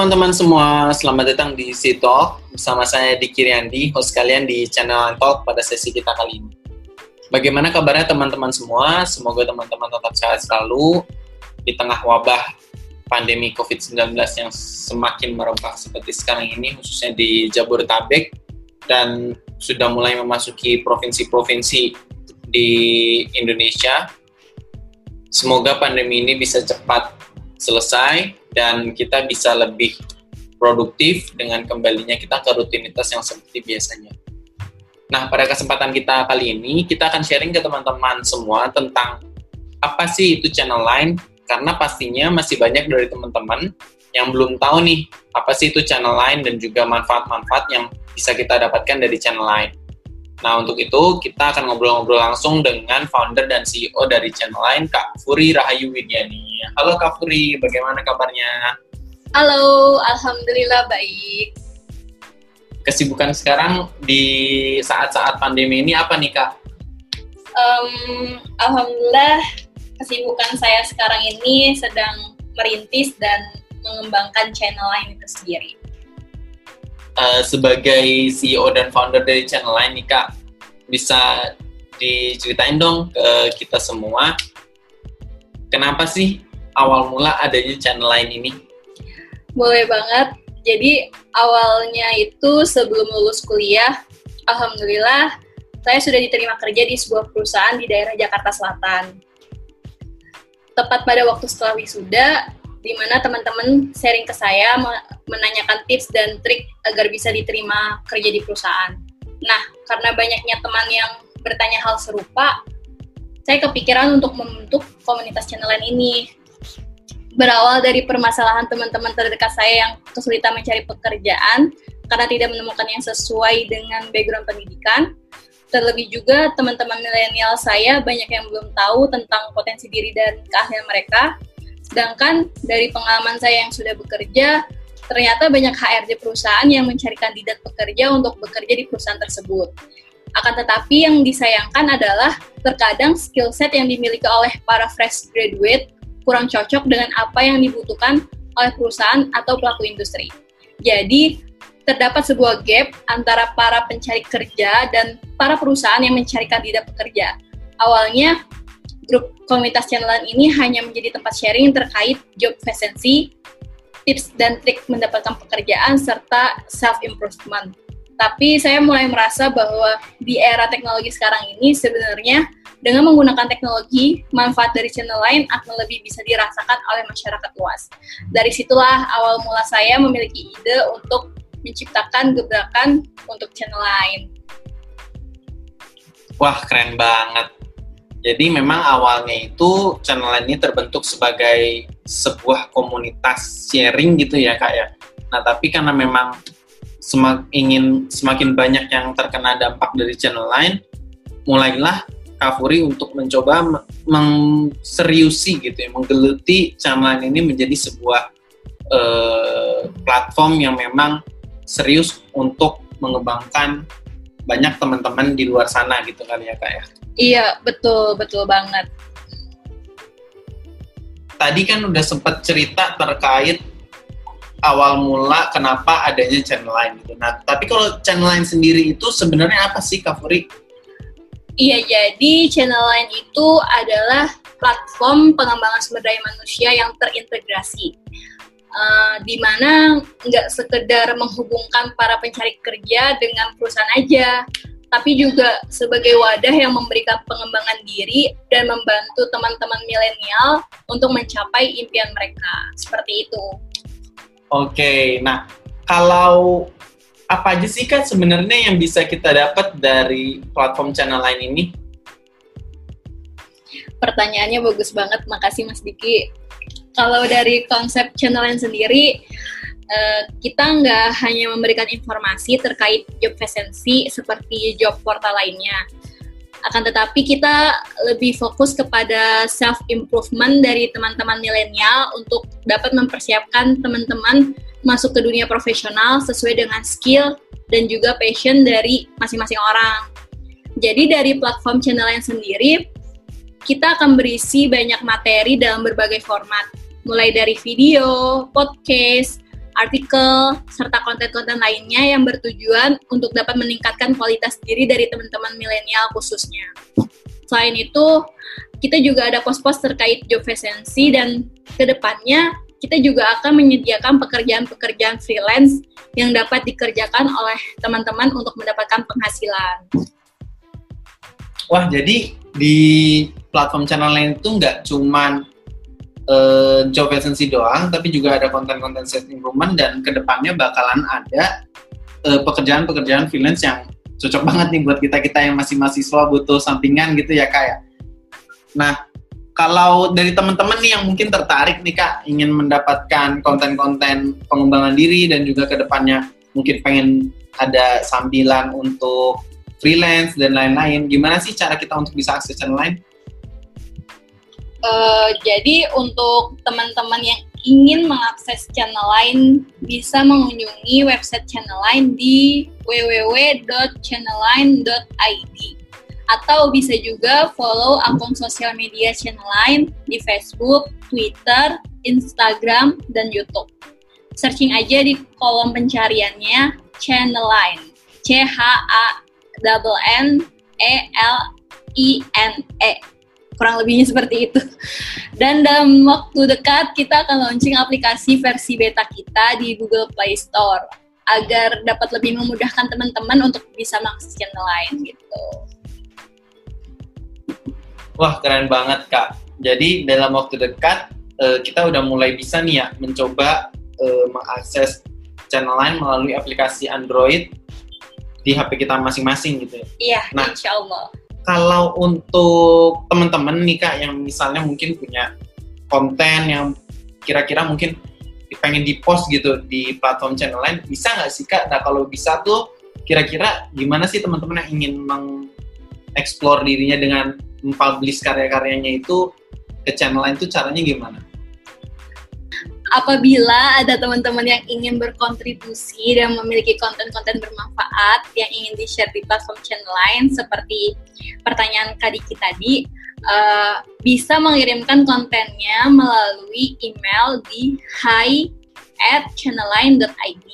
Teman-teman semua, selamat datang di Talk bersama saya Diki Riandi, host kalian di channel Talk pada sesi kita kali ini. Bagaimana kabarnya teman-teman semua? Semoga teman-teman tetap sehat selalu di tengah wabah pandemi COVID-19 yang semakin merebak seperti sekarang ini, khususnya di Jabodetabek dan sudah mulai memasuki provinsi-provinsi di Indonesia. Semoga pandemi ini bisa cepat selesai dan kita bisa lebih produktif dengan kembalinya kita ke rutinitas yang seperti biasanya. Nah, pada kesempatan kita kali ini, kita akan sharing ke teman-teman semua tentang apa sih itu channel line, karena pastinya masih banyak dari teman-teman yang belum tahu nih, apa sih itu channel line dan juga manfaat-manfaat yang bisa kita dapatkan dari channel line. Nah, untuk itu kita akan ngobrol-ngobrol langsung dengan founder dan CEO dari channel lain, Kak Furi Rahayu Widyani. Halo Kak Furi, bagaimana kabarnya? Halo, Alhamdulillah baik. Kesibukan sekarang di saat-saat pandemi ini apa nih Kak? Um, Alhamdulillah, kesibukan saya sekarang ini sedang merintis dan mengembangkan channel lain itu sendiri. Uh, sebagai CEO dan founder dari channel lain nih Kak, bisa diceritain dong ke kita semua, kenapa sih awal mula adanya channel lain ini? Boleh banget. Jadi awalnya itu sebelum lulus kuliah, alhamdulillah saya sudah diterima kerja di sebuah perusahaan di daerah Jakarta Selatan. Tepat pada waktu setelah wisuda, di mana teman-teman sharing ke saya menanyakan tips dan trik agar bisa diterima kerja di perusahaan. Nah, karena banyaknya teman yang bertanya hal serupa, saya kepikiran untuk membentuk komunitas channel ini. Berawal dari permasalahan teman-teman terdekat saya yang kesulitan mencari pekerjaan karena tidak menemukan yang sesuai dengan background pendidikan, terlebih juga teman-teman milenial saya banyak yang belum tahu tentang potensi diri dan keahlian mereka, Sedangkan dari pengalaman saya yang sudah bekerja, ternyata banyak HRD perusahaan yang mencari kandidat pekerja untuk bekerja di perusahaan tersebut. Akan tetapi yang disayangkan adalah terkadang skill set yang dimiliki oleh para fresh graduate kurang cocok dengan apa yang dibutuhkan oleh perusahaan atau pelaku industri. Jadi, terdapat sebuah gap antara para pencari kerja dan para perusahaan yang mencari kandidat pekerja. Awalnya, grup komunitas channelan ini hanya menjadi tempat sharing terkait job vacancy, tips dan trik mendapatkan pekerjaan, serta self-improvement. Tapi saya mulai merasa bahwa di era teknologi sekarang ini sebenarnya dengan menggunakan teknologi, manfaat dari channel lain akan lebih bisa dirasakan oleh masyarakat luas. Dari situlah awal mula saya memiliki ide untuk menciptakan gebrakan untuk channel lain. Wah, keren banget. Jadi memang awalnya itu channel ini terbentuk sebagai sebuah komunitas sharing gitu ya kak ya. Nah tapi karena memang semak, ingin semakin banyak yang terkena dampak dari channel lain, mulailah Kafuri untuk mencoba mengseriusi gitu ya, menggeluti channel ini menjadi sebuah uh, platform yang memang serius untuk mengembangkan banyak teman-teman di luar sana gitu kali ya kak ya. Iya, betul, betul banget. Tadi kan udah sempat cerita terkait awal mula kenapa adanya channel lain gitu. Nah, tapi kalau channel lain sendiri itu sebenarnya apa sih Kak Furi? Iya, jadi channel lain itu adalah platform pengembangan sumber daya manusia yang terintegrasi. Uh, di mana nggak sekedar menghubungkan para pencari kerja dengan perusahaan aja, tapi juga sebagai wadah yang memberikan pengembangan diri dan membantu teman-teman milenial untuk mencapai impian mereka. Seperti itu. Oke, nah kalau apa aja sih kan sebenarnya yang bisa kita dapat dari platform channel lain ini? Pertanyaannya bagus banget, makasih Mas Diki. Kalau dari konsep channel lain sendiri, Eh, kita nggak hanya memberikan informasi terkait job vacancy seperti job portal lainnya. Akan tetapi kita lebih fokus kepada self improvement dari teman-teman milenial untuk dapat mempersiapkan teman-teman masuk ke dunia profesional sesuai dengan skill dan juga passion dari masing-masing orang. Jadi dari platform channel yang sendiri, kita akan berisi banyak materi dalam berbagai format, mulai dari video, podcast, artikel, serta konten-konten lainnya yang bertujuan untuk dapat meningkatkan kualitas diri dari teman-teman milenial khususnya. Selain itu, kita juga ada pos-pos terkait job vacancy dan ke depannya kita juga akan menyediakan pekerjaan-pekerjaan freelance yang dapat dikerjakan oleh teman-teman untuk mendapatkan penghasilan. Wah, jadi di platform channel lain itu nggak cuman uh, job vacancy doang, tapi juga ada konten-konten self improvement dan ke depannya bakalan ada pekerjaan pekerjaan-pekerjaan freelance yang cocok banget nih buat kita kita yang masih mahasiswa butuh sampingan gitu ya kayak. Ya. Nah, kalau dari teman-teman nih yang mungkin tertarik nih kak ingin mendapatkan konten-konten pengembangan diri dan juga ke depannya mungkin pengen ada sambilan untuk freelance dan lain-lain, gimana sih cara kita untuk bisa akses channel lain? Uh, jadi untuk teman-teman yang ingin mengakses channel lain bisa mengunjungi website channel lain di www.channelline.id atau bisa juga follow akun sosial media channel lain di Facebook, Twitter, Instagram, dan YouTube. Searching aja di kolom pencariannya channel lain. C H A N E L I N E kurang lebihnya seperti itu. Dan dalam waktu dekat kita akan launching aplikasi versi beta kita di Google Play Store agar dapat lebih memudahkan teman-teman untuk bisa mengakses channel lain gitu. Wah keren banget kak. Jadi dalam waktu dekat uh, kita udah mulai bisa nih ya mencoba uh, mengakses channel lain melalui aplikasi Android di HP kita masing-masing gitu ya. Iya, nah, insya Allah kalau untuk teman-teman nih kak yang misalnya mungkin punya konten yang kira-kira mungkin pengen di post gitu di platform channel lain bisa nggak sih kak? Nah kalau bisa tuh kira-kira gimana sih teman-teman yang ingin mengeksplor dirinya dengan mempublish karya-karyanya itu ke channel lain tuh caranya gimana? Apabila ada teman-teman yang ingin berkontribusi dan memiliki konten-konten bermanfaat yang ingin di-share di platform channel lain seperti pertanyaan Kadiki tadi, uh, bisa mengirimkan kontennya melalui email di hi at channelline.id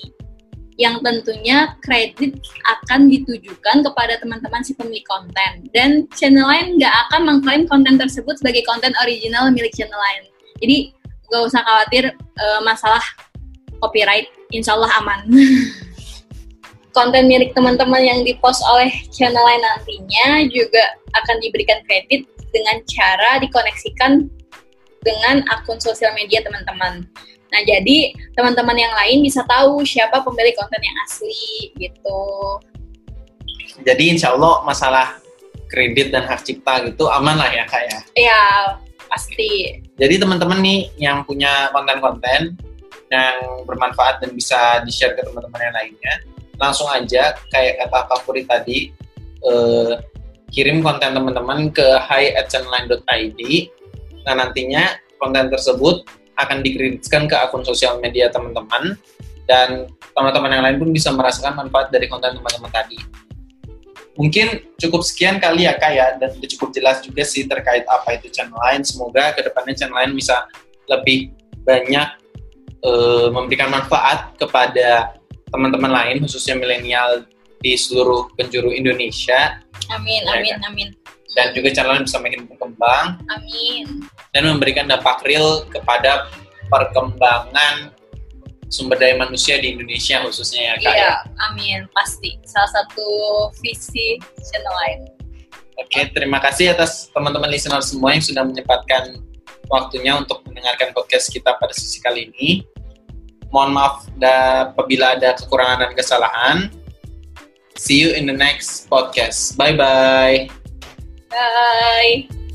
yang tentunya kredit akan ditujukan kepada teman-teman si pemilik konten dan channel lain nggak akan mengklaim konten tersebut sebagai konten original milik channel lain. Jadi gak usah khawatir uh, masalah copyright, insya Allah aman. Konten milik teman-teman yang dipost oleh channel lain nantinya juga akan diberikan kredit dengan cara dikoneksikan dengan akun sosial media teman-teman. Nah, jadi teman-teman yang lain bisa tahu siapa pemilik konten yang asli gitu. Jadi insya Allah masalah kredit dan hak cipta gitu aman lah ya kak ya? Iya, pasti. Jadi teman-teman nih yang punya konten-konten yang bermanfaat dan bisa di-share ke teman-teman yang lainnya, langsung aja kayak kata Puri tadi, eh, kirim konten teman-teman ke hi@channelline.id. Nah nantinya konten tersebut akan dikreditkan ke akun sosial media teman-teman dan teman-teman yang lain pun bisa merasakan manfaat dari konten teman-teman tadi mungkin cukup sekian kali ya kak ya. Dan udah cukup jelas juga sih terkait apa itu channel lain. Semoga ke depannya channel lain bisa lebih banyak uh, memberikan manfaat kepada teman-teman lain khususnya milenial di seluruh penjuru Indonesia. Amin ya, amin kan? amin. Dan juga channel lain bisa makin berkembang amin. dan memberikan dampak real kepada perkembangan sumber daya manusia di Indonesia khususnya ya kak iya, ya? amin pasti. Salah satu visi channel lain. Oke terima kasih atas teman-teman listener semua yang sudah menyempatkan waktunya untuk mendengarkan podcast kita pada sesi kali ini. Mohon maaf da, apabila ada kekurangan dan kesalahan. See you in the next podcast. Bye bye bye